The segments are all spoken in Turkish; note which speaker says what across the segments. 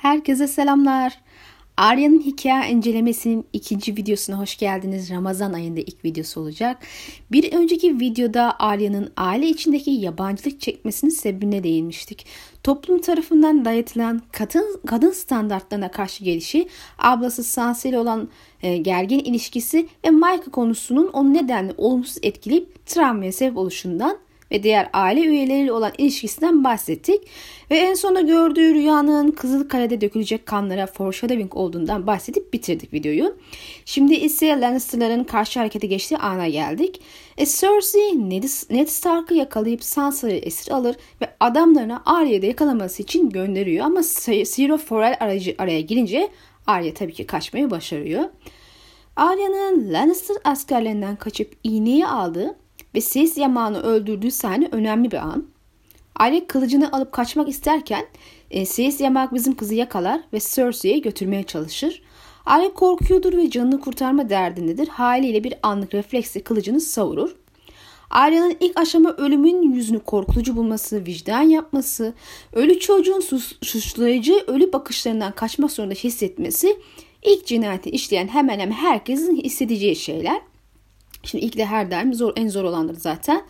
Speaker 1: Herkese selamlar. Arya'nın hikaye incelemesinin ikinci videosuna hoş geldiniz. Ramazan ayında ilk videosu olacak. Bir önceki videoda Arya'nın aile içindeki yabancılık çekmesinin sebebine değinmiştik. Toplum tarafından dayatılan kadın, kadın standartlarına karşı gelişi, ablası Sansa ile olan e, gergin ilişkisi ve Michael konusunun onu nedenle olumsuz etkileyip travmaya sebep oluşundan ve diğer aile üyeleriyle olan ilişkisinden bahsettik. Ve en sonunda gördüğü rüyanın Kızılkale'de dökülecek kanlara foreshadowing olduğundan bahsedip bitirdik videoyu. Şimdi ise Lannister'ların karşı harekete geçtiği ana geldik. E Cersei Ned Stark'ı yakalayıp Sansa'yı esir alır ve adamlarına Arya'da yakalaması için gönderiyor. Ama Zero Forel aracı araya girince Arya tabii ki kaçmayı başarıyor. Arya'nın Lannister askerlerinden kaçıp iğneyi aldığı ve Sis Yaman'ı öldürdüğü sahne önemli bir an. Arya kılıcını alıp kaçmak isterken e, Sis Yamak bizim kızı yakalar ve Cersei'ye götürmeye çalışır. Arya korkuyordur ve canını kurtarma derdindedir. Haliyle bir anlık refleksle kılıcını savurur. Arya'nın ilk aşama ölümün yüzünü korkutucu bulması, vicdan yapması, ölü çocuğun suçlayıcı ölü bakışlarından kaçmak zorunda hissetmesi ilk cinayeti işleyen hemen hemen herkesin hissedeceği şeyler. Şimdi ilk de her daim zor, en zor olandır zaten.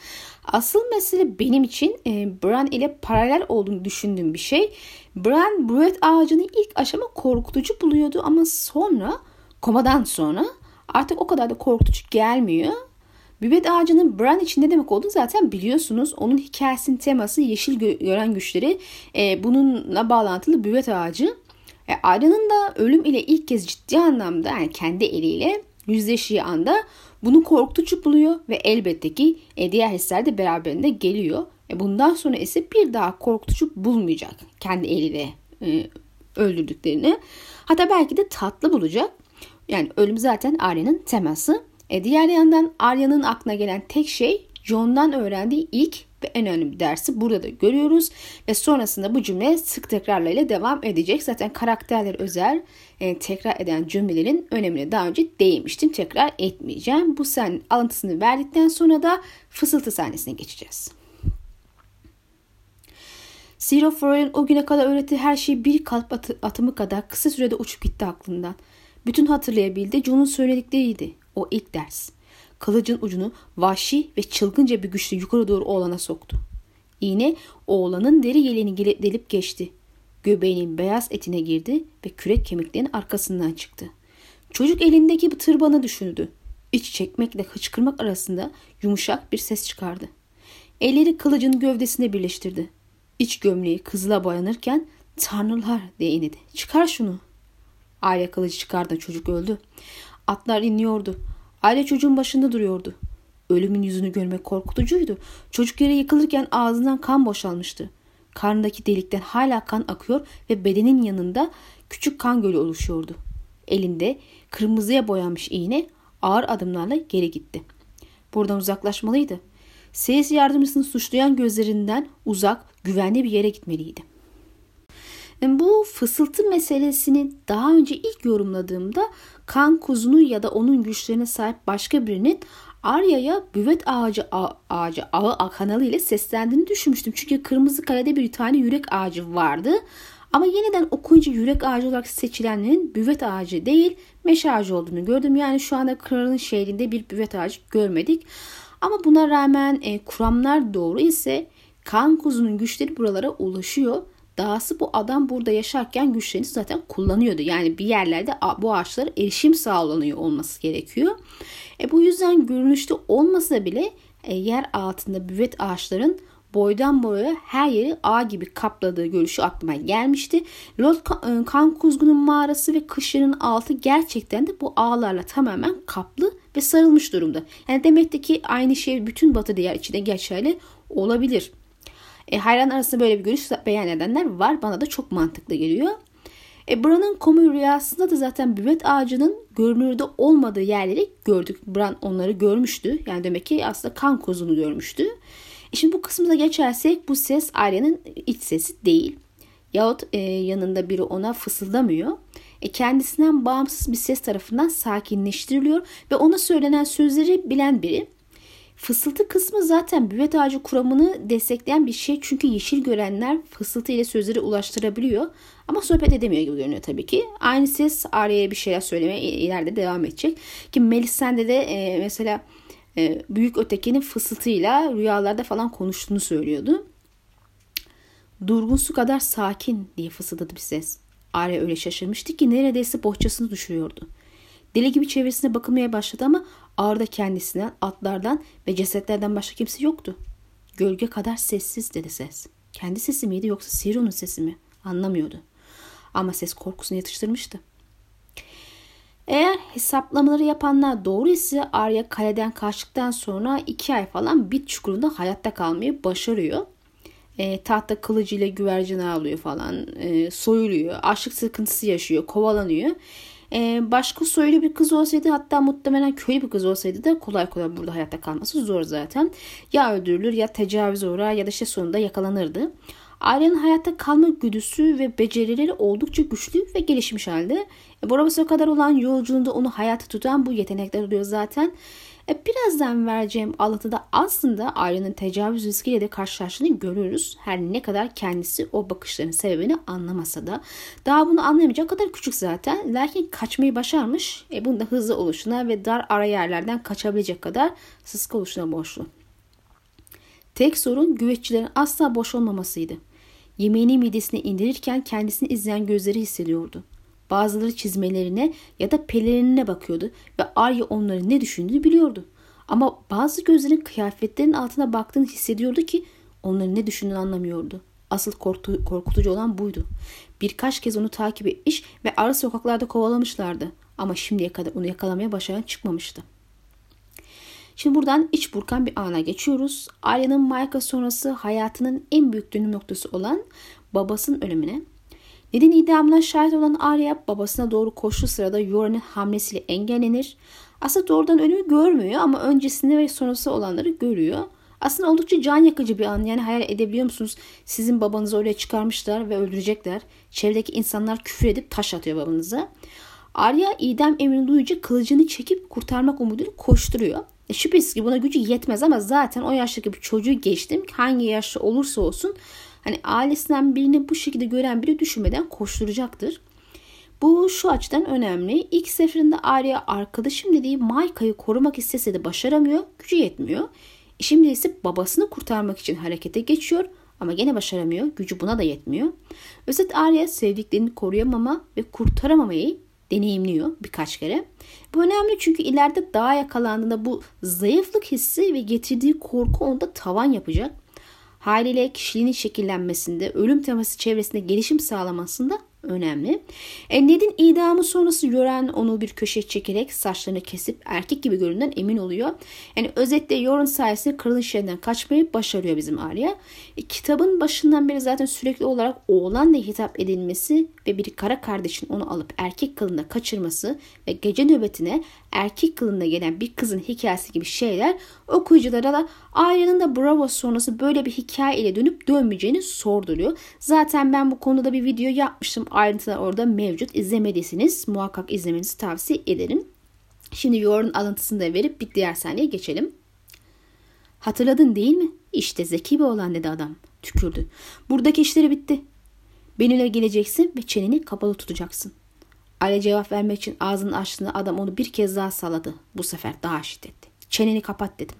Speaker 1: Asıl mesele benim için e, Bran ile paralel olduğunu düşündüğüm bir şey. Bran Bruet ağacını ilk aşama korkutucu buluyordu ama sonra komadan sonra artık o kadar da korkutucu gelmiyor. Büvet ağacının Bran için ne demek olduğunu zaten biliyorsunuz. Onun hikayesinin teması yeşil gö- gören güçleri e, bununla bağlantılı büvet ağacı. E, Arya'nın da ölüm ile ilk kez ciddi anlamda yani kendi eliyle yüzleştiği anda bunu korkutucu buluyor ve elbette ki e, diğer hisler de beraberinde geliyor. E, bundan sonra ise bir daha korkutucu bulmayacak kendi eliyle e, öldürdüklerini. Hatta belki de tatlı bulacak. Yani ölüm zaten Arya'nın teması. E, diğer yandan Arya'nın aklına gelen tek şey John'dan öğrendiği ilk ve en önemli dersi burada da görüyoruz. Ve sonrasında bu cümle sık tekrarlarıyla devam edecek. Zaten karakterler özel e, tekrar eden cümlelerin önemine daha önce değinmiştim. Tekrar etmeyeceğim. Bu sen alıntısını verdikten sonra da fısıltı sahnesine geçeceğiz. Zero Forel'in o güne kadar öğrettiği her şey bir kalp atı, atımı kadar kısa sürede uçup gitti aklından. Bütün hatırlayabildi John'un söyledikleriydi. O ilk ders. Kılıcın ucunu vahşi ve çılgınca bir güçle yukarı doğru oğlana soktu. İğne oğlanın deri yeleğini delip geçti. Göbeğinin beyaz etine girdi ve kürek kemiklerinin arkasından çıktı. Çocuk elindeki bir tırbanı düşündü. İç çekmekle hıçkırmak arasında yumuşak bir ses çıkardı. Elleri kılıcın gövdesine birleştirdi. İç gömleği kızıla boyanırken tanrılar diye inledi. Çıkar şunu. Arya kılıcı çıkardı çocuk öldü. Atlar iniyordu. Aile çocuğun başında duruyordu. Ölümün yüzünü görmek korkutucuydu. Çocuk yere yıkılırken ağzından kan boşalmıştı. Karnındaki delikten hala kan akıyor ve bedenin yanında küçük kan gölü oluşuyordu. Elinde kırmızıya boyanmış iğne ağır adımlarla geri gitti. Buradan uzaklaşmalıydı. Seyis yardımcısını suçlayan gözlerinden uzak, güvenli bir yere gitmeliydi. Bu fısıltı meselesini daha önce ilk yorumladığımda kan kuzunu ya da onun güçlerine sahip başka birinin Arya'ya büvet ağacı ağacı ağı kanalı ile seslendiğini düşünmüştüm. Çünkü Kırmızı Kale'de bir tane yürek ağacı vardı. Ama yeniden okuyunca yürek ağacı olarak seçilenlerin büvet ağacı değil meşe ağacı olduğunu gördüm. Yani şu anda kralın şehrinde bir büvet ağacı görmedik. Ama buna rağmen e, kuramlar doğru ise kan kuzunun güçleri buralara ulaşıyor. Dahası bu adam burada yaşarken güçlerini zaten kullanıyordu. Yani bir yerlerde bu ağaçlara erişim sağlanıyor olması gerekiyor. E bu yüzden görünüşte olmasa bile e, yer altında büvet ağaçların boydan boya her yeri ağ gibi kapladığı görüşü aklıma gelmişti. Lord e, Kan Kuzgun'un mağarası ve kışların altı gerçekten de bu ağlarla tamamen kaplı ve sarılmış durumda. Yani demek ki aynı şey bütün batı diğer içinde geçerli olabilir. E, hayran arasında böyle bir görüş beyan edenler var. Bana da çok mantıklı geliyor. E, Bran'ın komu rüyasında da zaten büvet ağacının görünürde olmadığı yerleri gördük. Bran onları görmüştü. Yani demek ki aslında kan kozunu görmüştü. E şimdi bu kısmına geçersek bu ses Arya'nın iç sesi değil. Yahut e, yanında biri ona fısıldamıyor. E, kendisinden bağımsız bir ses tarafından sakinleştiriliyor ve ona söylenen sözleri bilen biri Fısıltı kısmı zaten büvet ağacı kuramını destekleyen bir şey. Çünkü yeşil görenler fısıltı ile sözleri ulaştırabiliyor. Ama sohbet edemiyor gibi görünüyor tabii ki. Aynı ses Arya'ya bir şeyler söylemeye ileride devam edecek. Ki Melisande de e, mesela e, büyük ötekinin fısıltıyla rüyalarda falan konuştuğunu söylüyordu. Durgun su kadar sakin diye fısıldadı bir ses. Arya öyle şaşırmıştı ki neredeyse bohçasını düşürüyordu. Deli gibi çevresine bakılmaya başladı ama ağırda kendisinden, atlardan ve cesetlerden başka kimse yoktu. Gölge kadar sessiz dedi ses. Kendi sesi miydi yoksa Siron'un sesi mi? Anlamıyordu. Ama ses korkusunu yatıştırmıştı. Eğer hesaplamaları yapanlar doğru ise Arya kaleden kaçtıktan sonra iki ay falan bit çukurunda hayatta kalmayı başarıyor. E, tahta kılıcıyla güvercin avlıyor falan. E, soyuluyor. Açlık sıkıntısı yaşıyor. Kovalanıyor. E, başka soylu bir kız olsaydı hatta muhtemelen köylü bir kız olsaydı da kolay kolay burada hayatta kalması zor zaten. Ya öldürülür ya tecavüz uğrar ya da işte sonunda yakalanırdı. Arya'nın hayatta kalma güdüsü ve becerileri oldukça güçlü ve gelişmiş halde. E, Borabas'a kadar olan yolculuğunda onu hayata tutan bu yetenekler oluyor zaten. E, birazdan vereceğim anlatıda aslında Arya'nın tecavüz riskiyle de karşılaştığını görüyoruz. Her ne kadar kendisi o bakışların sebebini anlamasa da. Daha bunu anlayamayacak kadar küçük zaten. Lakin kaçmayı başarmış. E, bunda hızlı oluşuna ve dar ara yerlerden kaçabilecek kadar sıska oluşuna borçlu. Tek sorun güveççilerin asla boş olmamasıydı. Yemeğini midesine indirirken kendisini izleyen gözleri hissediyordu. Bazıları çizmelerine ya da pelerinine bakıyordu ve Arya onların ne düşündüğünü biliyordu. Ama bazı gözlerin kıyafetlerin altına baktığını hissediyordu ki onların ne düşündüğünü anlamıyordu. Asıl korkutu, korkutucu olan buydu. Birkaç kez onu takip etmiş ve ara sokaklarda kovalamışlardı. Ama şimdiye kadar onu yakalamaya başaran çıkmamıştı. Şimdi buradan iç burkan bir ana geçiyoruz. Arya'nın Mayka sonrası hayatının en büyük dönüm noktası olan babasının ölümüne. Neden idamına şahit olan Arya babasına doğru koşu sırada Yoren'in hamlesiyle engellenir. Aslında doğrudan ölümü görmüyor ama öncesinde ve sonrası olanları görüyor. Aslında oldukça can yakıcı bir an. Yani hayal edebiliyor musunuz? Sizin babanızı oraya çıkarmışlar ve öldürecekler. Çevredeki insanlar küfür edip taş atıyor babanıza. Arya idam emrini duyunca kılıcını çekip kurtarmak umuduyla koşturuyor. E şüphesiz ki buna gücü yetmez ama zaten o yaştaki bir çocuğu geçtim. Hangi yaşta olursa olsun hani ailesinden birini bu şekilde gören biri düşünmeden koşturacaktır. Bu şu açıdan önemli. İlk seferinde Arya arkadaşım dediği Maika'yı korumak istese de başaramıyor. Gücü yetmiyor. Şimdi ise babasını kurtarmak için harekete geçiyor ama gene başaramıyor. Gücü buna da yetmiyor. Özet Arya sevdiklerini koruyamama ve kurtaramamayı deneyimliyor birkaç kere. Bu önemli çünkü ileride dağa yakalandığında bu zayıflık hissi ve getirdiği korku onda tavan yapacak. Haliyle kişiliğinin şekillenmesinde, ölüm teması çevresinde gelişim sağlamasında önemli. E, Ned'in idamı sonrası Yoren onu bir köşeye çekerek saçlarını kesip erkek gibi göründen emin oluyor. Yani özetle Yoren sayesinde kralın şehrinden kaçmayı başarıyor bizim Arya. E, kitabın başından beri zaten sürekli olarak oğlan diye hitap edilmesi ve bir kara kardeşin onu alıp erkek kılında kaçırması ve gece nöbetine erkek kılında gelen bir kızın hikayesi gibi şeyler okuyuculara da Arya'nın da Bravo sonrası böyle bir hikaye ile dönüp dönmeyeceğini sorduruyor. Zaten ben bu konuda bir video yapmıştım. Ayrıntılar orada mevcut. İzlemediyseniz muhakkak izlemenizi tavsiye ederim. Şimdi Yor'un alıntısını da verip bir diğer sahneye geçelim. Hatırladın değil mi? İşte zeki bir olan dedi adam. Tükürdü. Buradaki işleri bitti. Benimle geleceksin ve çeneni kapalı tutacaksın. Ale cevap vermek için ağzını açtığında adam onu bir kez daha salladı. Bu sefer daha şiddetli. Çeneni kapat dedim.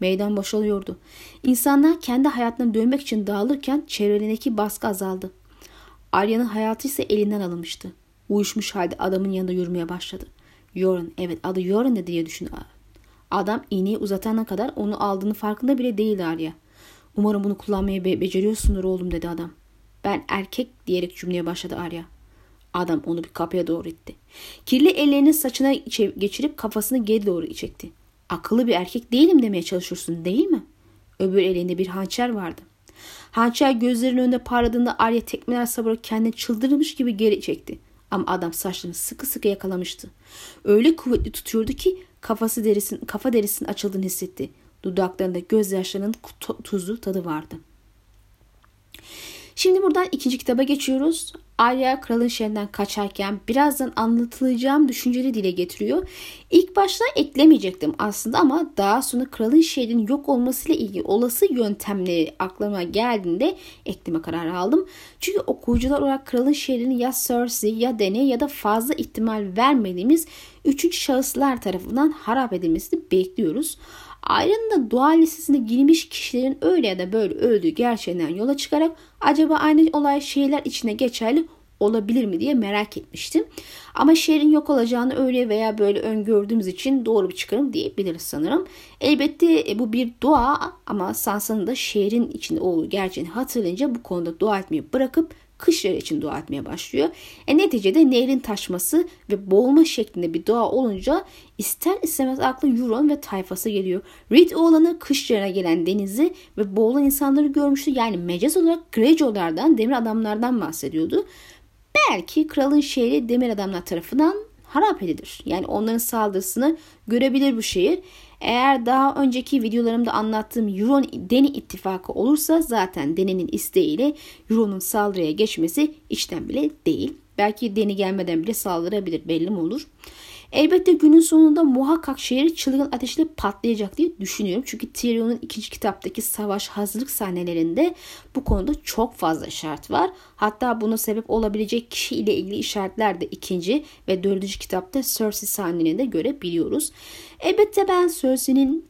Speaker 1: Meydan boşalıyordu. İnsanlar kendi hayatına dönmek için dağılırken çevrelerindeki baskı azaldı. Arya'nın hayatı ise elinden alınmıştı. Uyuşmuş halde adamın yanında yürümeye başladı. Yoran, evet adı Yoran diye düşündü. Adam iğneyi uzatana kadar onu aldığını farkında bile değildi Arya. Umarım bunu kullanmayı be- beceriyorsundur oğlum dedi adam. Ben erkek diyerek cümleye başladı Arya. Adam onu bir kapıya doğru itti. Kirli ellerini saçına geçirip kafasını geri doğru çekti. Akıllı bir erkek değilim demeye çalışıyorsun değil mi? Öbür elinde bir hançer vardı. Hançer gözlerinin önünde parladığında Arya tekmeler savurup kendini çıldırmış gibi geri çekti. Ama adam saçlarını sıkı sıkı yakalamıştı. Öyle kuvvetli tutuyordu ki kafası derisin, kafa derisinin açıldığını hissetti. Dudaklarında gözyaşlarının tuzlu tadı vardı. Şimdi buradan ikinci kitaba geçiyoruz. Arya kralın şehrinden kaçarken birazdan anlatılacağım düşünceleri dile getiriyor. İlk başta eklemeyecektim aslında ama daha sonra kralın şehrinin yok olmasıyla ilgili olası yöntemleri aklıma geldiğinde ekleme kararı aldım. Çünkü okuyucular olarak kralın şehrinin ya Cersei ya Dany ya da fazla ihtimal vermediğimiz üçüncü şahıslar tarafından harap edilmesini bekliyoruz. Ayrıca da dua listesine girmiş kişilerin öyle ya da böyle öldüğü gerçeğinden yola çıkarak acaba aynı olay şehirler içine geçerli olabilir mi diye merak etmiştim. Ama şehrin yok olacağını öyle veya böyle öngördüğümüz için doğru bir çıkarım diyebiliriz sanırım. Elbette e, bu bir dua ama Sansa'nın da şehrin içinde olduğu gerçeğini hatırlayınca bu konuda dua etmeyi bırakıp kışları için dua etmeye başlıyor. E neticede nehrin taşması ve boğulma şeklinde bir dua olunca ister istemez aklı Euron ve tayfası geliyor. Reed oğlanı kışlarına gelen denizi ve boğulan insanları görmüştü. Yani mecaz olarak Greyjoy'lardan, demir adamlardan bahsediyordu. Belki kralın şehri demir adamlar tarafından harap edilir. Yani onların saldırısını görebilir bu şehir. Eğer daha önceki videolarımda anlattığım Euron Deni ittifakı olursa zaten Deni'nin isteğiyle Euron'un saldırıya geçmesi içten bile değil. Belki Deni gelmeden bile saldırabilir belli mi olur? Elbette günün sonunda muhakkak şehir çılgın ateşle patlayacak diye düşünüyorum. Çünkü Tyrion'un ikinci kitaptaki savaş hazırlık sahnelerinde bu konuda çok fazla işaret var. Hatta buna sebep olabilecek kişi ile ilgili işaretler de ikinci ve dördüncü kitapta Cersei sahnelerinde görebiliyoruz. Elbette ben Cersei'nin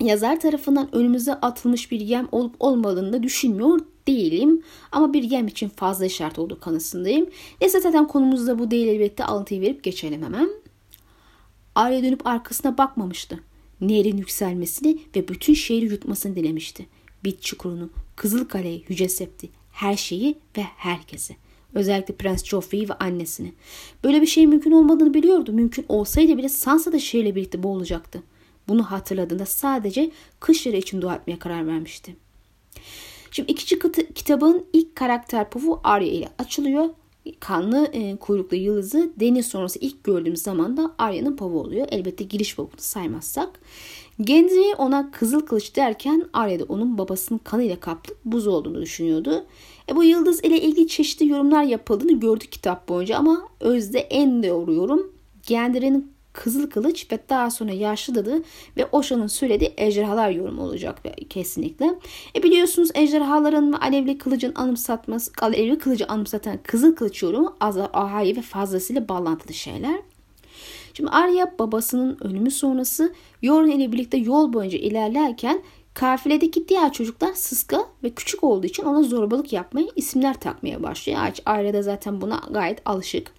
Speaker 1: yazar tarafından önümüze atılmış bir yem olup olmadığını da düşünmüyor değilim. Ama bir yem için fazla işaret olduğu kanısındayım. Neyse zaten konumuz bu değil elbette alıntıyı verip geçelim hemen. Arya dönüp arkasına bakmamıştı. Nehrin yükselmesini ve bütün şehri yutmasını dilemişti. Bit çukurunu, Kızıl Kale'yi, Yüce Septi, her şeyi ve herkesi. Özellikle Prens Joffrey ve annesini. Böyle bir şey mümkün olmadığını biliyordu. Mümkün olsaydı bile Sansa da şehirle birlikte boğulacaktı. Bunu hatırladığında sadece kışları için dua etmeye karar vermişti. Şimdi ikinci kitabın ilk karakter pufu Arya ile açılıyor kanlı e, kuyruklu yıldızı deniz sonrası ilk gördüğümüz zaman da Arya'nın pavı oluyor. Elbette giriş pavunu saymazsak. Gendry ona kızıl kılıç derken Arya da onun babasının kanıyla kaplı buz olduğunu düşünüyordu. E, bu yıldız ile ilgili çeşitli yorumlar yapıldığını gördük kitap boyunca ama özde en doğru yorum Gendry'nin Kızıl Kılıç ve daha sonra Yaşlı Dadı ve Oşan'ın söylediği ejderhalar yorumu olacak kesinlikle. E biliyorsunuz ejderhaların ve alevli kılıcın anımsatması, alevli kılıcı anımsatan Kızıl Kılıç yorumu az ahayı ve fazlasıyla bağlantılı şeyler. Şimdi Arya babasının ölümü sonrası Yoren ile birlikte yol boyunca ilerlerken Kafiledeki diğer çocuklar sıska ve küçük olduğu için ona zorbalık yapmaya, isimler takmaya başlıyor. Arya da zaten buna gayet alışık.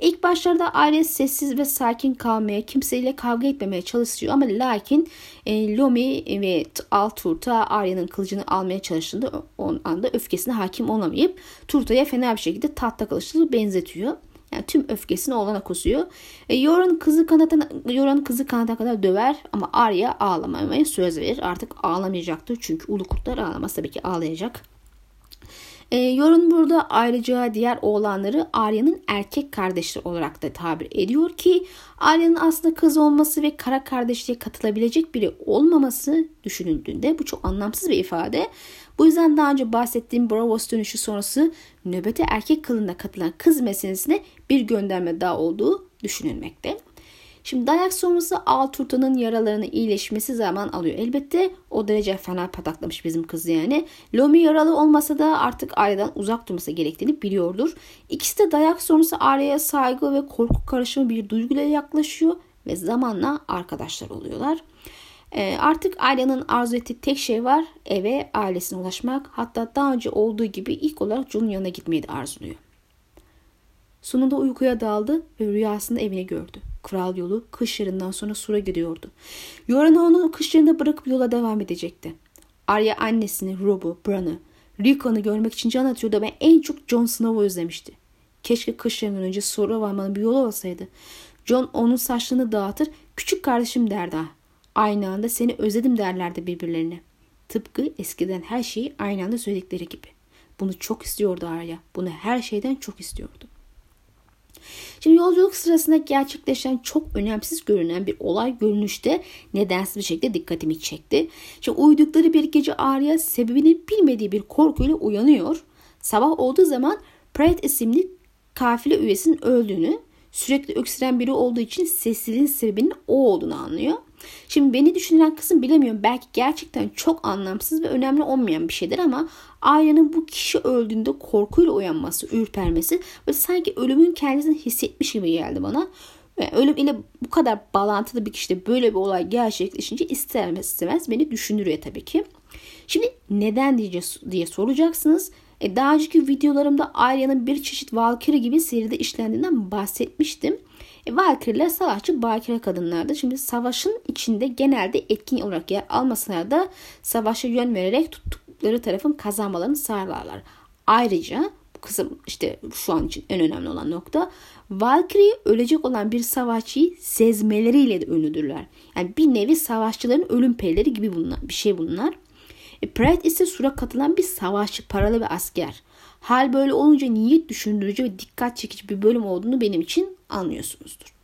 Speaker 1: İlk başlarda Arya sessiz ve sakin kalmaya, kimseyle kavga etmemeye çalışıyor ama lakin e, Lomi ve Alturta Arya'nın kılıcını almaya çalıştığında o anda öfkesine hakim olamayıp Turta'ya fena bir şekilde tahta kılıçlı benzetiyor. Yani tüm öfkesini oğlana kusuyor. E, Yoran kızı kanatına, Yoran kızı kanata kadar döver ama Arya ağlamamaya söz verir. Artık ağlamayacaktır çünkü ulu kurtlar ağlamaz tabii ki ağlayacak. E, Yorun burada ayrıca diğer oğlanları Arya'nın erkek kardeşleri olarak da tabir ediyor ki Arya'nın aslında kız olması ve kara kardeşliğe katılabilecek biri olmaması düşünüldüğünde bu çok anlamsız bir ifade. Bu yüzden daha önce bahsettiğim Bravos dönüşü sonrası nöbete erkek kılığında katılan kız meselesine bir gönderme daha olduğu düşünülmekte. Şimdi dayak sonrası Alturta'nın yaralarının iyileşmesi zaman alıyor. Elbette o derece fena pataklamış bizim kız yani. Lomi yaralı olmasa da artık Arya'dan uzak durması gerektiğini biliyordur. İkisi de dayak sonrası Arya'ya saygı ve korku karışımı bir duyguyla yaklaşıyor ve zamanla arkadaşlar oluyorlar. E, artık Arya'nın arzu ettiği tek şey var. Eve ailesine ulaşmak. Hatta daha önce olduğu gibi ilk olarak John'un yanına gitmeyi de arzuluyor. Sonunda uykuya daldı ve rüyasında evini gördü. Kral yolu kış yarından sonra Sur'a gidiyordu. Yorana onu kış yarında bırakıp yola devam edecekti. Arya annesini, Rob'u, Bran'ı, Rickon'u görmek için can atıyordu ve en çok Jon Snow'u özlemişti. Keşke kış yarından önce Sur'a varmanın bir yolu olsaydı. Jon onun saçlarını dağıtır, küçük kardeşim derdi. Aynı anda seni özledim derlerdi birbirlerine. Tıpkı eskiden her şeyi aynı anda söyledikleri gibi. Bunu çok istiyordu Arya. Bunu her şeyden çok istiyordu. Şimdi yolculuk sırasında gerçekleşen çok önemsiz görünen bir olay görünüşte nedensiz bir şekilde dikkatimi çekti. Şimdi uyudukları bir gece Arya sebebini bilmediği bir korkuyla uyanıyor. Sabah olduğu zaman Pratt isimli kafile üyesinin öldüğünü, sürekli öksüren biri olduğu için sessizliğin sebebinin o olduğunu anlıyor. Şimdi beni düşünen kısım bilemiyorum. Belki gerçekten çok anlamsız ve önemli olmayan bir şeydir ama Arya'nın bu kişi öldüğünde korkuyla uyanması, ürpermesi ve sanki ölümün kendisini hissetmiş gibi geldi bana. Ve ölüm ile bu kadar bağlantılı bir kişide böyle bir olay gerçekleşince ister istemez beni düşündürüyor tabii ki. Şimdi neden diyeceğiz diye soracaksınız. E, daha önceki videolarımda Arya'nın bir çeşit Valkyrie gibi seride işlendiğinden bahsetmiştim. E, Valkyrie'ler savaşçı bakire kadınlardı. Şimdi savaşın içinde genelde etkin olarak yer almasalar da savaşa yön vererek tuttukları tarafın kazanmalarını sağlarlar. Ayrıca bu kısım işte şu an için en önemli olan nokta Valkyrie ölecek olan bir savaşçıyı sezmeleriyle de ünlüdürler. Yani bir nevi savaşçıların ölüm perileri gibi bunlar, bir şey bunlar. E, Pratt ise sura katılan bir savaşçı, paralı bir asker. Hal böyle olunca niyet düşündürücü ve dikkat çekici bir bölüm olduğunu benim için anlıyorsunuzdur.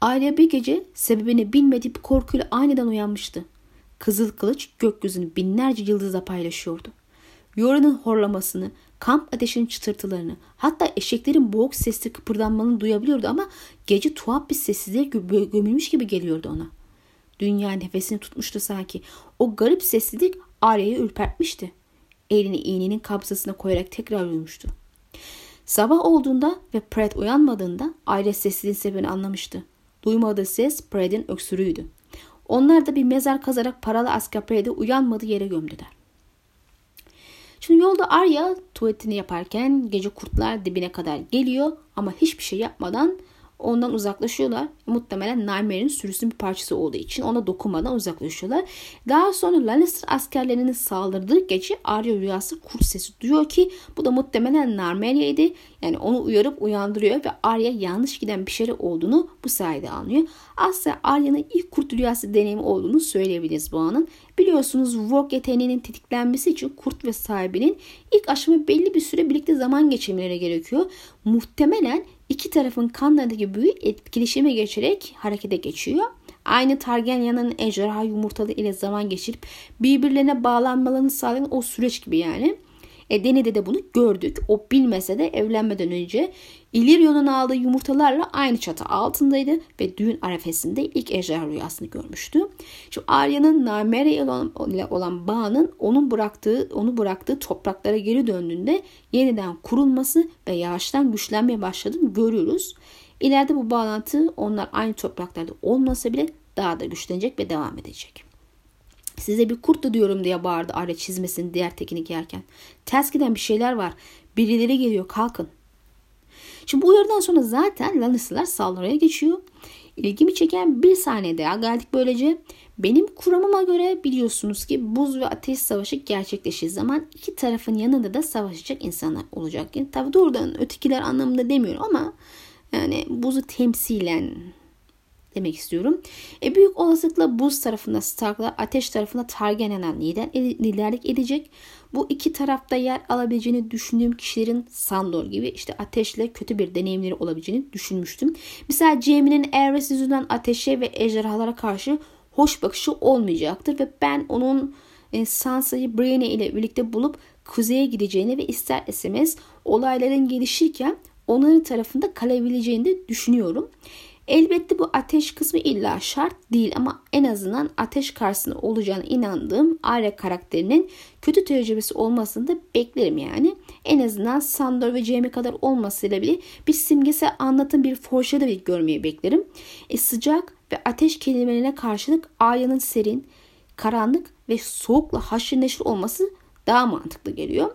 Speaker 1: Arya bir gece sebebini bilmediği bir korkuyla aniden uyanmıştı. Kızıl kılıç gökyüzünü binlerce yıldızla paylaşıyordu. Yora'nın horlamasını, kamp ateşinin çıtırtılarını, hatta eşeklerin boğuk sesli kıpırdanmalarını duyabiliyordu ama gece tuhaf bir sessizliğe gömülmüş gibi geliyordu ona. Dünya nefesini tutmuştu sanki. O garip sessizlik Arya'yı ürpertmişti. Elini iğnenin kabzasına koyarak tekrar uyumuştu. Sabah olduğunda ve Pratt uyanmadığında Arya sessizliğin sebebini anlamıştı. Duymadığı ses Pratt'in öksürüğüydü. Onlar da bir mezar kazarak paralı asker Pratt'i uyanmadığı yere gömdüler. Şimdi yolda Arya tuvaletini yaparken gece kurtlar dibine kadar geliyor ama hiçbir şey yapmadan ondan uzaklaşıyorlar. Muhtemelen Nymere'in sürüsünün bir parçası olduğu için ona dokunmadan uzaklaşıyorlar. Daha sonra Lannister askerlerinin saldırdığı gece Arya rüyası kurt sesi duyuyor ki bu da muhtemelen Nymere'ydi. Yani onu uyarıp uyandırıyor ve Arya yanlış giden bir şey olduğunu bu sayede anlıyor. Aslında Arya'nın ilk kurt rüyası deneyimi olduğunu söyleyebiliriz bu anın. Biliyorsunuz Vogue yeteneğinin tetiklenmesi için kurt ve sahibinin ilk aşama belli bir süre birlikte zaman geçirmeleri gerekiyor. Muhtemelen iki tarafın kanlarındaki büyü etkileşime geçerek harekete geçiyor. Aynı Targaryen'in ejderha yumurtalı ile zaman geçirip birbirlerine bağlanmalarını sağlayan o süreç gibi yani. E Deni'de de bunu gördük. O bilmese de evlenmeden önce İliryon'un aldığı yumurtalarla aynı çatı altındaydı ve düğün arefesinde ilk ejderha rüyasını görmüştü. Şu Arya'nın Namere ile olan bağının onun bıraktığı onu bıraktığı topraklara geri döndüğünde yeniden kurulması ve yağıştan güçlenmeye başladığını görüyoruz. İleride bu bağlantı onlar aynı topraklarda olmasa bile daha da güçlenecek ve devam edecek. Size bir kurt diyorum diye bağırdı Arya çizmesini diğer tekini giyerken. Ters giden bir şeyler var. Birileri geliyor kalkın. Şimdi bu uyarıdan sonra zaten Lannister'lar saldırıya geçiyor. İlgimi çeken bir saniye daha geldik böylece. Benim kuramıma göre biliyorsunuz ki buz ve ateş savaşı gerçekleşir zaman iki tarafın yanında da savaşacak insanlar olacak. Yani tabi doğrudan ötekiler anlamında demiyorum ama yani buzu temsilen demek istiyorum. E, büyük olasılıkla buz tarafında Starklar, ateş tarafında Targaryen'den lider, liderlik edecek. Bu iki tarafta yer alabileceğini düşündüğüm kişilerin Sandor gibi işte ateşle kötü bir deneyimleri olabileceğini düşünmüştüm. Mesela Jaime'nin Aerys yüzünden ateşe ve ejderhalara karşı hoş bakışı olmayacaktır ve ben onun e, Sansa'yı Brienne ile birlikte bulup kuzeye gideceğini ve ister istemez olayların gelişirken onların tarafında kalabileceğini de düşünüyorum. Elbette bu ateş kısmı illa şart değil ama en azından ateş karşısında olacağına inandığım Arya karakterinin kötü tecrübesi olmasını da beklerim yani. En azından Sandor ve Jaime kadar olmasıyla bile bir simgesel anlatım bir foreshadow görmeyi beklerim. E, sıcak ve ateş kelimelerine karşılık Arya'nın serin, karanlık ve soğukla haşır neşir olması daha mantıklı geliyor.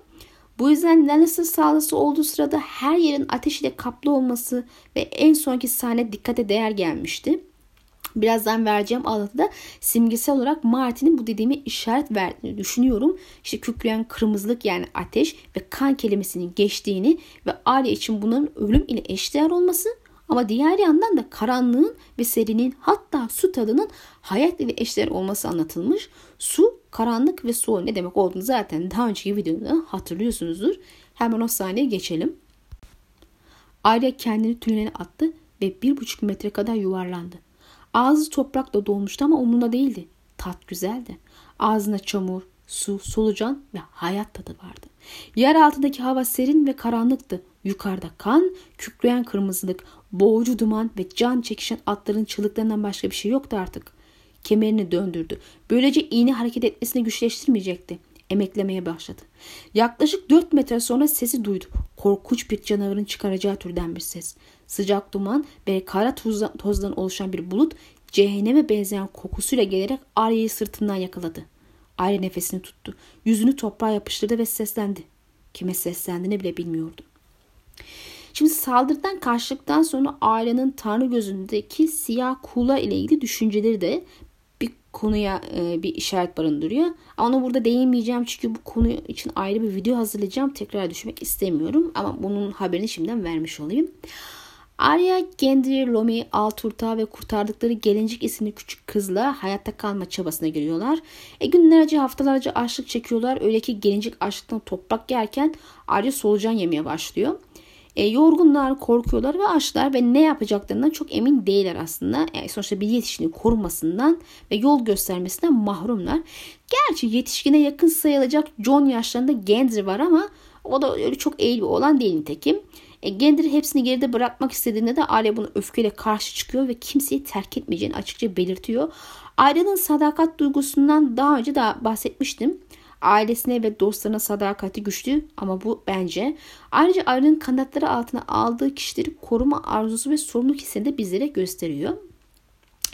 Speaker 1: Bu yüzden Lannister sağlısı olduğu sırada her yerin ateş ile kaplı olması ve en sonki sahne dikkate değer gelmişti. Birazdan vereceğim anlatıda simgesel olarak Martin'in bu dediğimi işaret verdiğini düşünüyorum. İşte kükreyen kırmızılık yani ateş ve kan kelimesinin geçtiğini ve Arya için bunların ölüm ile eşdeğer olması ama diğer yandan da karanlığın ve serinin hatta su tadının hayat ile eşdeğer olması anlatılmış. Su, karanlık ve su ne demek olduğunu zaten daha önceki videoda hatırlıyorsunuzdur. Hemen o sahneye geçelim. Arya kendini tünele attı ve bir buçuk metre kadar yuvarlandı. Ağzı toprakla dolmuştu ama umurunda değildi. Tat güzeldi. Ağzına çamur, su, solucan ve hayat tadı vardı. Yer altındaki hava serin ve karanlıktı. Yukarıda kan, kükreyen kırmızılık, boğucu duman ve can çekişen atların çığlıklarından başka bir şey yoktu artık. Kemerini döndürdü. Böylece iğne hareket etmesini güçleştirmeyecekti. Emeklemeye başladı. Yaklaşık 4 metre sonra sesi duydu. Korkunç bir canavarın çıkaracağı türden bir ses. Sıcak duman ve kara tozdan oluşan bir bulut cehenneme benzeyen kokusuyla gelerek Arya'yı sırtından yakaladı. Arya nefesini tuttu. Yüzünü toprağa yapıştırdı ve seslendi. Kime seslendiğini bile bilmiyordu. Şimdi saldırıdan karşılıktan sonra Arya'nın Tanrı gözündeki siyah kula ile ilgili düşünceleri de bir konuya e, bir işaret barındırıyor. Ama ona burada değinmeyeceğim çünkü bu konu için ayrı bir video hazırlayacağım. Tekrar düşmek istemiyorum ama bunun haberini şimdiden vermiş olayım. Arya, Gendry, Lomi, Alturta ve kurtardıkları Gelincik isimli küçük kızla hayatta kalma çabasına giriyorlar. E günlerce haftalarca açlık çekiyorlar. Öyle ki Gelincik açlıktan toprak yerken Arya solucan yemeye başlıyor. E, yorgunlar, korkuyorlar ve açlar ve ne yapacaklarından çok emin değiller aslında. Yani sonuçta bir yetişkinin korumasından ve yol göstermesinden mahrumlar. Gerçi yetişkine yakın sayılacak John yaşlarında Gendry var ama o da öyle çok eğil bir olan değil nitekim. E, Gendry hepsini geride bırakmak istediğinde de Arya bunu öfkeyle karşı çıkıyor ve kimseyi terk etmeyeceğini açıkça belirtiyor. Arya'nın sadakat duygusundan daha önce de bahsetmiştim. Ailesine ve dostlarına sadakati güçlü ama bu bence. Ayrıca Arya'nın kanatları altına aldığı kişileri koruma arzusu ve sorumluluk hissini de bizlere gösteriyor.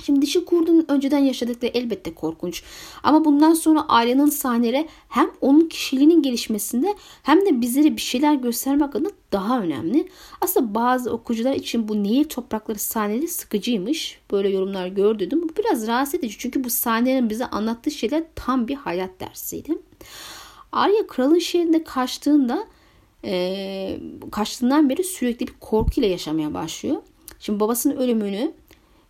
Speaker 1: Şimdi dişi kurdun önceden yaşadıkları elbette korkunç. Ama bundan sonra ailenin sahneleri hem onun kişiliğinin gelişmesinde hem de bizlere bir şeyler göstermek adına daha önemli. Aslında bazı okuyucular için bu Nehir Toprakları sahneleri sıkıcıymış. Böyle yorumlar gördüm. Bu biraz rahatsız edici çünkü bu sahnelerin bize anlattığı şeyler tam bir hayat dersiydi. Arya kralın şehrinde kaçtığında e, kaçtığından beri sürekli bir korkuyla yaşamaya başlıyor. Şimdi babasının ölümünü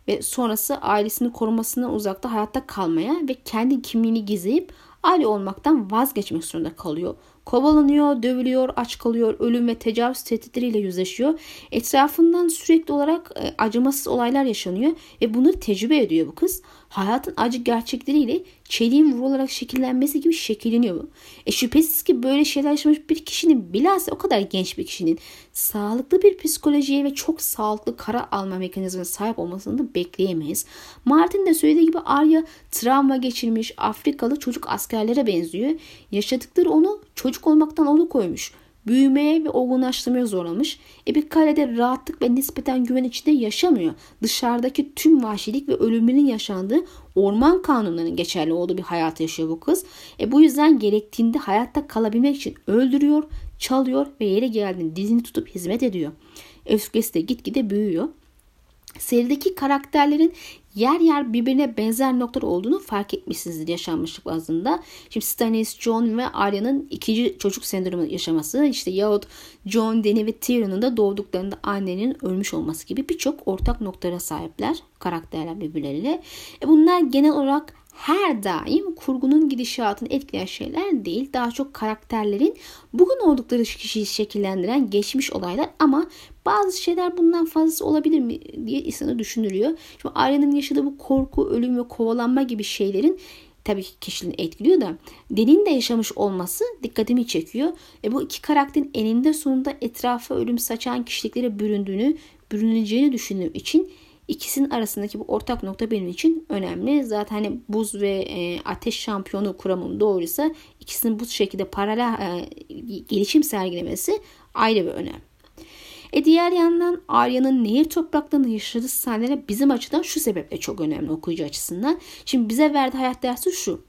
Speaker 1: ve sonrası ailesini korumasından uzakta hayatta kalmaya ve kendi kimliğini gizleyip aile olmaktan vazgeçmek zorunda kalıyor. Kovalanıyor, dövülüyor, aç kalıyor, ölüm ve tecavüz tehditleriyle yüzleşiyor. Etrafından sürekli olarak e, acımasız olaylar yaşanıyor ve bunları tecrübe ediyor bu kız. Hayatın acı gerçekleriyle çeliğin vurularak şekillenmesi gibi şekilleniyor. E şüphesiz ki böyle şeyler yaşamış bir kişinin bilhassa o kadar genç bir kişinin sağlıklı bir psikolojiye ve çok sağlıklı kara alma mekanizmasına sahip olmasını da bekleyemeyiz. Martin de söylediği gibi Arya travma geçirmiş Afrikalı çocuk askerlere benziyor. Yaşadıkları onu çocuk olmaktan alıkoymuş büyümeye ve olgunlaştırmaya zorlamış. E bir kalede rahatlık ve nispeten güven içinde yaşamıyor. Dışarıdaki tüm vahşilik ve ölümlerin yaşandığı orman kanunlarının geçerli olduğu bir hayat yaşıyor bu kız. E bu yüzden gerektiğinde hayatta kalabilmek için öldürüyor, çalıyor ve yeri geldiğinde dizini tutup hizmet ediyor. Öfkesi de gitgide büyüyor. Serideki karakterlerin yer yer birbirine benzer noktalar olduğunu fark etmişsinizdir yaşanmışlık bazında. Şimdi Stannis, John ve Arya'nın ikinci çocuk sendromu yaşaması işte yahut John, Dany ve Tyrion'un da doğduklarında annenin ölmüş olması gibi birçok ortak noktalara sahipler karakterler birbirleriyle. E bunlar genel olarak her daim kurgunun gidişatını etkileyen şeyler değil. Daha çok karakterlerin bugün oldukları kişiyi şekillendiren geçmiş olaylar ama bazı şeyler bundan fazlası olabilir mi diye insanı düşünülüyor. Şimdi Arya'nın yaşadığı bu korku, ölüm ve kovalanma gibi şeylerin tabii ki kişiliğini etkiliyor da Den'in de yaşamış olması dikkatimi çekiyor. E bu iki karakterin eninde sonunda etrafa ölüm saçan kişiliklere büründüğünü, bürüneceğini düşündüğüm için ikisinin arasındaki bu ortak nokta benim için önemli. Zaten hani buz ve e, ateş şampiyonu kuramım doğruysa ikisinin bu şekilde paralel e, gelişim sergilemesi ayrı bir önem. E diğer yandan Arya'nın nehir topraklarında yaşadığı sahneler bizim açıdan şu sebeple çok önemli okuyucu açısından. Şimdi bize verdiği hayat dersi şu.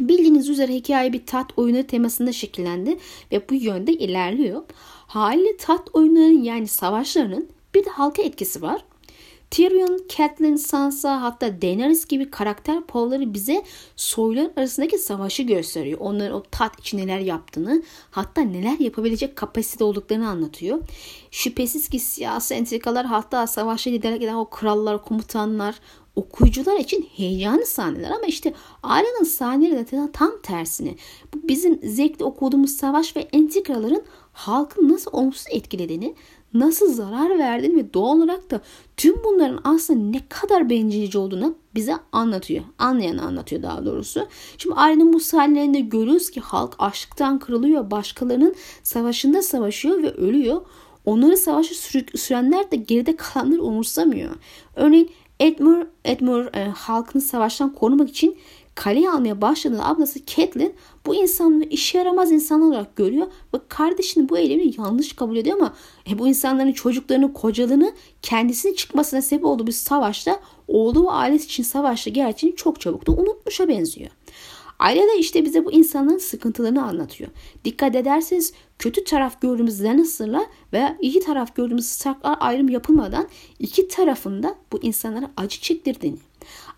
Speaker 1: Bildiğiniz üzere hikaye bir tat oyunu temasında şekillendi ve bu yönde ilerliyor. Haliyle tat oyunlarının yani savaşlarının bir de halka etkisi var. Tyrion, Catelyn, Sansa hatta Daenerys gibi karakter povları bize soylar arasındaki savaşı gösteriyor. Onların o tat için neler yaptığını hatta neler yapabilecek kapasite olduklarını anlatıyor. Şüphesiz ki siyasi entrikalar hatta savaşa liderlik eden o krallar, komutanlar, okuyucular için heyecanlı sahneler ama işte Arya'nın sahneleri tam tersine. Bu bizim zevkle okuduğumuz savaş ve entrikaların halkı nasıl olumsuz etkilediğini, nasıl zarar verdiğini ve doğal olarak da tüm bunların aslında ne kadar bencilce olduğunu bize anlatıyor. Anlayan anlatıyor daha doğrusu. Şimdi ailenin bu sahnelerinde görüyoruz ki halk açlıktan kırılıyor. Başkalarının savaşında savaşıyor ve ölüyor. Onları savaşı sürenler de geride kalanları umursamıyor. Örneğin Edmure, Edmure e, halkını savaştan korumak için kaleye almaya başladığında ablası Catelyn bu insanları işe yaramaz insanlar olarak görüyor ve kardeşinin bu eylemini yanlış kabul ediyor ama e, bu insanların çocuklarını, kocalığını kendisinin çıkmasına sebep olduğu bir savaşta olduğu ailesi için savaşta gerçeğini çok çabuk da unutmuşa benziyor. Aile de işte bize bu insanların sıkıntılarını anlatıyor. Dikkat ederseniz kötü taraf gördüğümüz Lannister'la veya iyi taraf gördüğümüz Stark'lar ayrım yapılmadan iki tarafında bu insanlara acı çektirdiğini,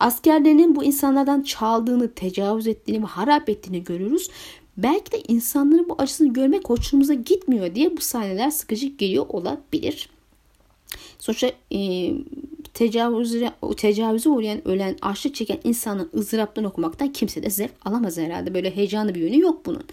Speaker 1: askerlerinin bu insanlardan çaldığını, tecavüz ettiğini ve harap ettiğini görüyoruz. Belki de insanların bu acısını görmek hoşumuza gitmiyor diye bu sahneler sıkıcı geliyor olabilir. Sonuçta e, tecavüze, tecavüze uğrayan, ölen, açlık çeken insanın ızdıraplarını okumaktan kimse de zevk alamaz herhalde. Böyle heyecanlı bir yönü yok bunun.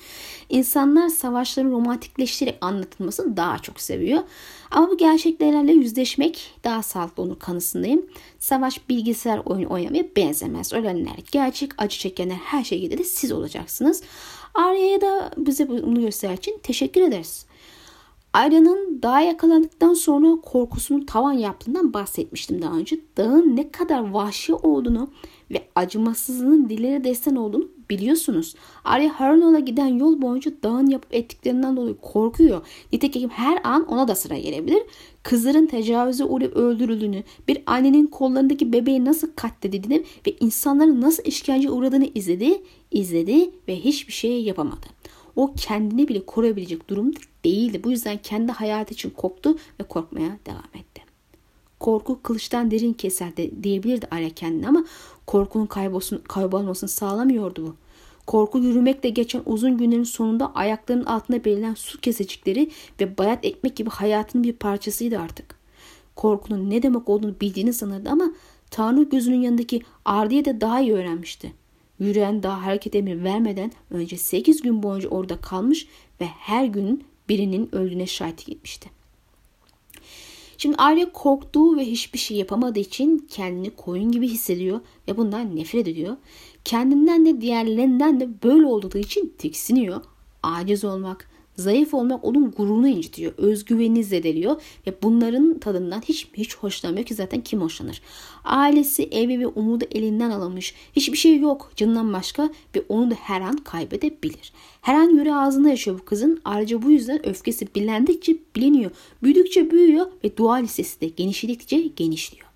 Speaker 1: İnsanlar savaşların romantikleştirerek anlatılmasını daha çok seviyor. Ama bu gerçeklerle yüzleşmek daha sağlıklı olur kanısındayım. Savaş bilgisayar oyunu oynamaya benzemez. Ölenler gerçek, acı çekenler her şekilde de siz olacaksınız. Arya'ya da bize bunu göster için teşekkür ederiz. Arya'nın dağa yakalandıktan sonra korkusunun tavan yaptığından bahsetmiştim daha önce. Dağın ne kadar vahşi olduğunu ve acımasızlığının dilleri destan olduğunu biliyorsunuz. Arya Harrenhal'a giden yol boyunca dağın yapıp ettiklerinden dolayı korkuyor. Nitekim her an ona da sıra gelebilir. Kızların tecavüze uğrayıp öldürüldüğünü, bir annenin kollarındaki bebeği nasıl katledildiğini ve insanların nasıl işkence uğradığını izledi, izledi ve hiçbir şey yapamadı. O kendini bile koruyabilecek durumda değildi. Bu yüzden kendi hayatı için korktu ve korkmaya devam etti. Korku kılıçtan derin keser de diyebilirdi Arya kendine ama korkunun kaybolsun, kaybolmasını sağlamıyordu bu. Korku yürümekle geçen uzun günlerin sonunda ayaklarının altında belirlen su kesecikleri ve bayat ekmek gibi hayatının bir parçasıydı artık. Korkunun ne demek olduğunu bildiğini sanırdı ama Tanrı gözünün yanındaki Ardiye de daha iyi öğrenmişti. Yürüyen daha hareket emir vermeden önce 8 gün boyunca orada kalmış ve her gün birinin öldüğüne şahitlik etmişti. Şimdi Arya korktuğu ve hiçbir şey yapamadığı için kendini koyun gibi hissediyor ve bundan nefret ediyor. Kendinden de diğerlerinden de böyle olduğu için tiksiniyor. Aciz olmak, Zayıf olmak onun gururunu incitiyor. Özgüvenini zedeliyor ve bunların tadından hiç hiç hoşlanmıyor ki zaten kim hoşlanır. Ailesi, evi ve umudu elinden alamış. Hiçbir şey yok canından başka ve onu da her an kaybedebilir. Her an yüreği ağzında yaşıyor bu kızın. Ayrıca bu yüzden öfkesi bilendikçe biliniyor. Büyüdükçe büyüyor ve dua listesi de genişledikçe genişliyor.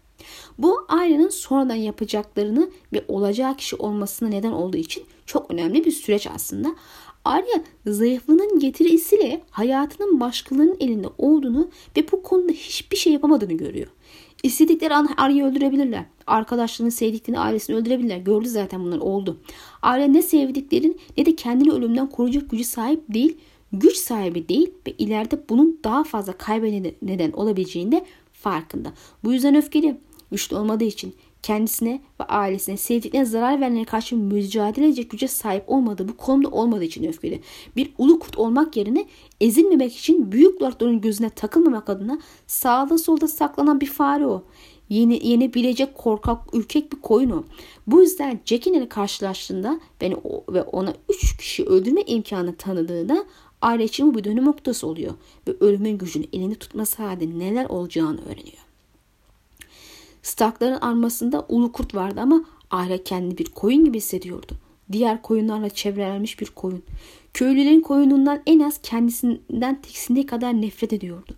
Speaker 1: Bu ailenin sonradan yapacaklarını ve olacağı kişi olmasına neden olduğu için çok önemli bir süreç aslında. Arya zayıflığının getirisiyle hayatının başkalarının elinde olduğunu ve bu konuda hiçbir şey yapamadığını görüyor. İstedikleri an Arya'yı öldürebilirler. Arkadaşlarını, sevdiklerini, ailesini öldürebilirler. Gördü zaten bunlar oldu. Arya ne sevdiklerin ne de kendini ölümden koruyacak gücü sahip değil, güç sahibi değil ve ileride bunun daha fazla kaybede neden olabileceğinde farkında. Bu yüzden öfkeli. Güçlü olmadığı için kendisine ve ailesine sevdiklerine zarar verenlere karşı mücadele edecek güce sahip olmadığı bu konumda olmadığı için öfkeli. Bir ulu kurt olmak yerine ezilmemek için büyük lordların gözüne takılmamak adına sağda solda saklanan bir fare o. Yeni, yenebilecek korkak, ürkek bir koyun o. Bu yüzden Jack'in ile karşılaştığında beni ve ona üç kişi öldürme imkanı tanıdığında aile için bu bir dönüm noktası oluyor. Ve ölümün gücünü elinde tutması halinde neler olacağını öğreniyor. Starkların armasında ulu kurt vardı ama Arya kendini bir koyun gibi hissediyordu. Diğer koyunlarla çevrelenmiş bir koyun. Köylülerin koyunundan en az kendisinden tiksindiği kadar nefret ediyordu.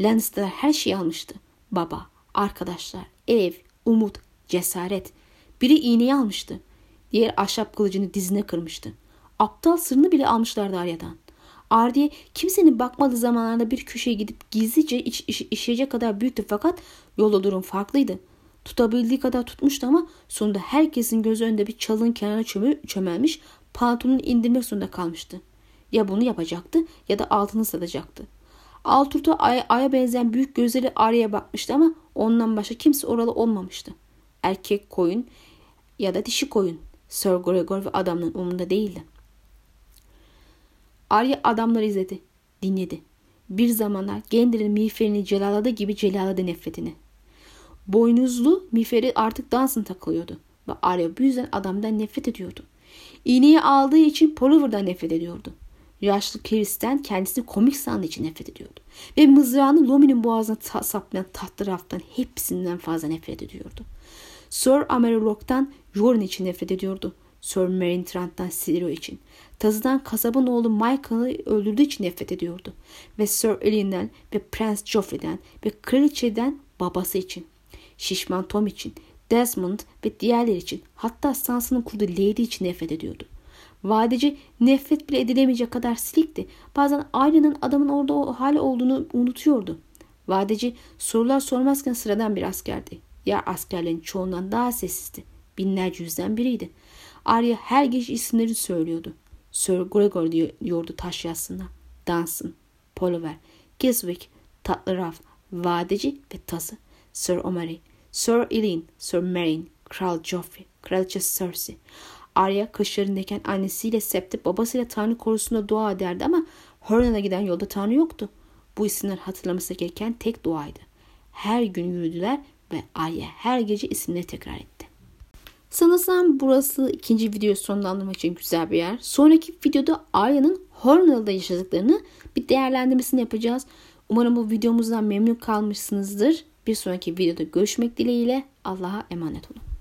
Speaker 1: Lannister her şeyi almıştı. Baba, arkadaşlar, ev, umut, cesaret. Biri iğneyi almıştı. Diğer ahşap kılıcını dizine kırmıştı. Aptal sırrını bile almışlardı Arya'dan. Ardiye kimsenin bakmadığı zamanlarda bir köşeye gidip gizlice iç, iş, işleyecek kadar büyüktü fakat yolda durum farklıydı. Tutabildiği kadar tutmuştu ama sonunda herkesin göz önünde bir çalın kenarına çömü, çömelmiş pantolonunu indirmek zorunda kalmıştı. Ya bunu yapacaktı ya da altını satacaktı. Alturta aya, aya benzeyen büyük gözleri Arya'ya bakmıştı ama ondan başka kimse oralı olmamıştı. Erkek koyun ya da dişi koyun. Sir Gregor ve adamların umurunda değildi. Arya adamları izledi, dinledi. bir zamanlar Gender'in miğferini celaladığı gibi celaladı nefretini. Boynuzlu miğferi artık dansın takılıyordu ve Arya bu yüzden adamdan nefret ediyordu. İğneyi aldığı için Poliver'dan nefret ediyordu. Yaşlı Chris'ten kendisini komik sandığı için nefret ediyordu. Ve mızrağını Lomi'nin boğazına ta- saplayan tatlı raftan hepsinden fazla nefret ediyordu. Sir Amerlock'tan Joran için nefret ediyordu. Sir Meryn Trant'tan Sirio için. Tazıdan kasabın oğlu Michael'ı öldürdüğü için nefret ediyordu. Ve Sir Elian'den ve Prince Joffrey'den ve kraliçeden babası için. Şişman Tom için, Desmond ve diğerleri için hatta Sansa'nın kurduğu Lady için nefret ediyordu. Vadeci nefret bile edilemeyecek kadar silikti. Bazen Arya'nın adamın orada o hali olduğunu unutuyordu. Vadeci sorular sormazken sıradan bir askerdi. Ya askerlerin çoğundan daha sessizdi. Binlerce yüzden biriydi. Arya her gece isimleri söylüyordu. Sir Gregor diyordu taş yazısına. Danson, Poliver, Giswick, Tatlı Raf, Vadeci ve Tası. Sir Omari, Sir Elin, Sir Meryn, Kral Joffrey, Kraliçe Cersei. Arya kışlarındayken annesiyle Septi babasıyla Tanrı korusunda dua ederdi ama Horn'a giden yolda Tanrı yoktu. Bu isimler hatırlaması gereken tek duaydı. Her gün yürüdüler ve Arya her gece isimleri tekrar etti. Sanırsam burası ikinci video sonlandırmak için güzel bir yer. Sonraki videoda Arya'nın Hornell'da yaşadıklarını bir değerlendirmesini yapacağız. Umarım bu videomuzdan memnun kalmışsınızdır. Bir sonraki videoda görüşmek dileğiyle Allah'a emanet olun.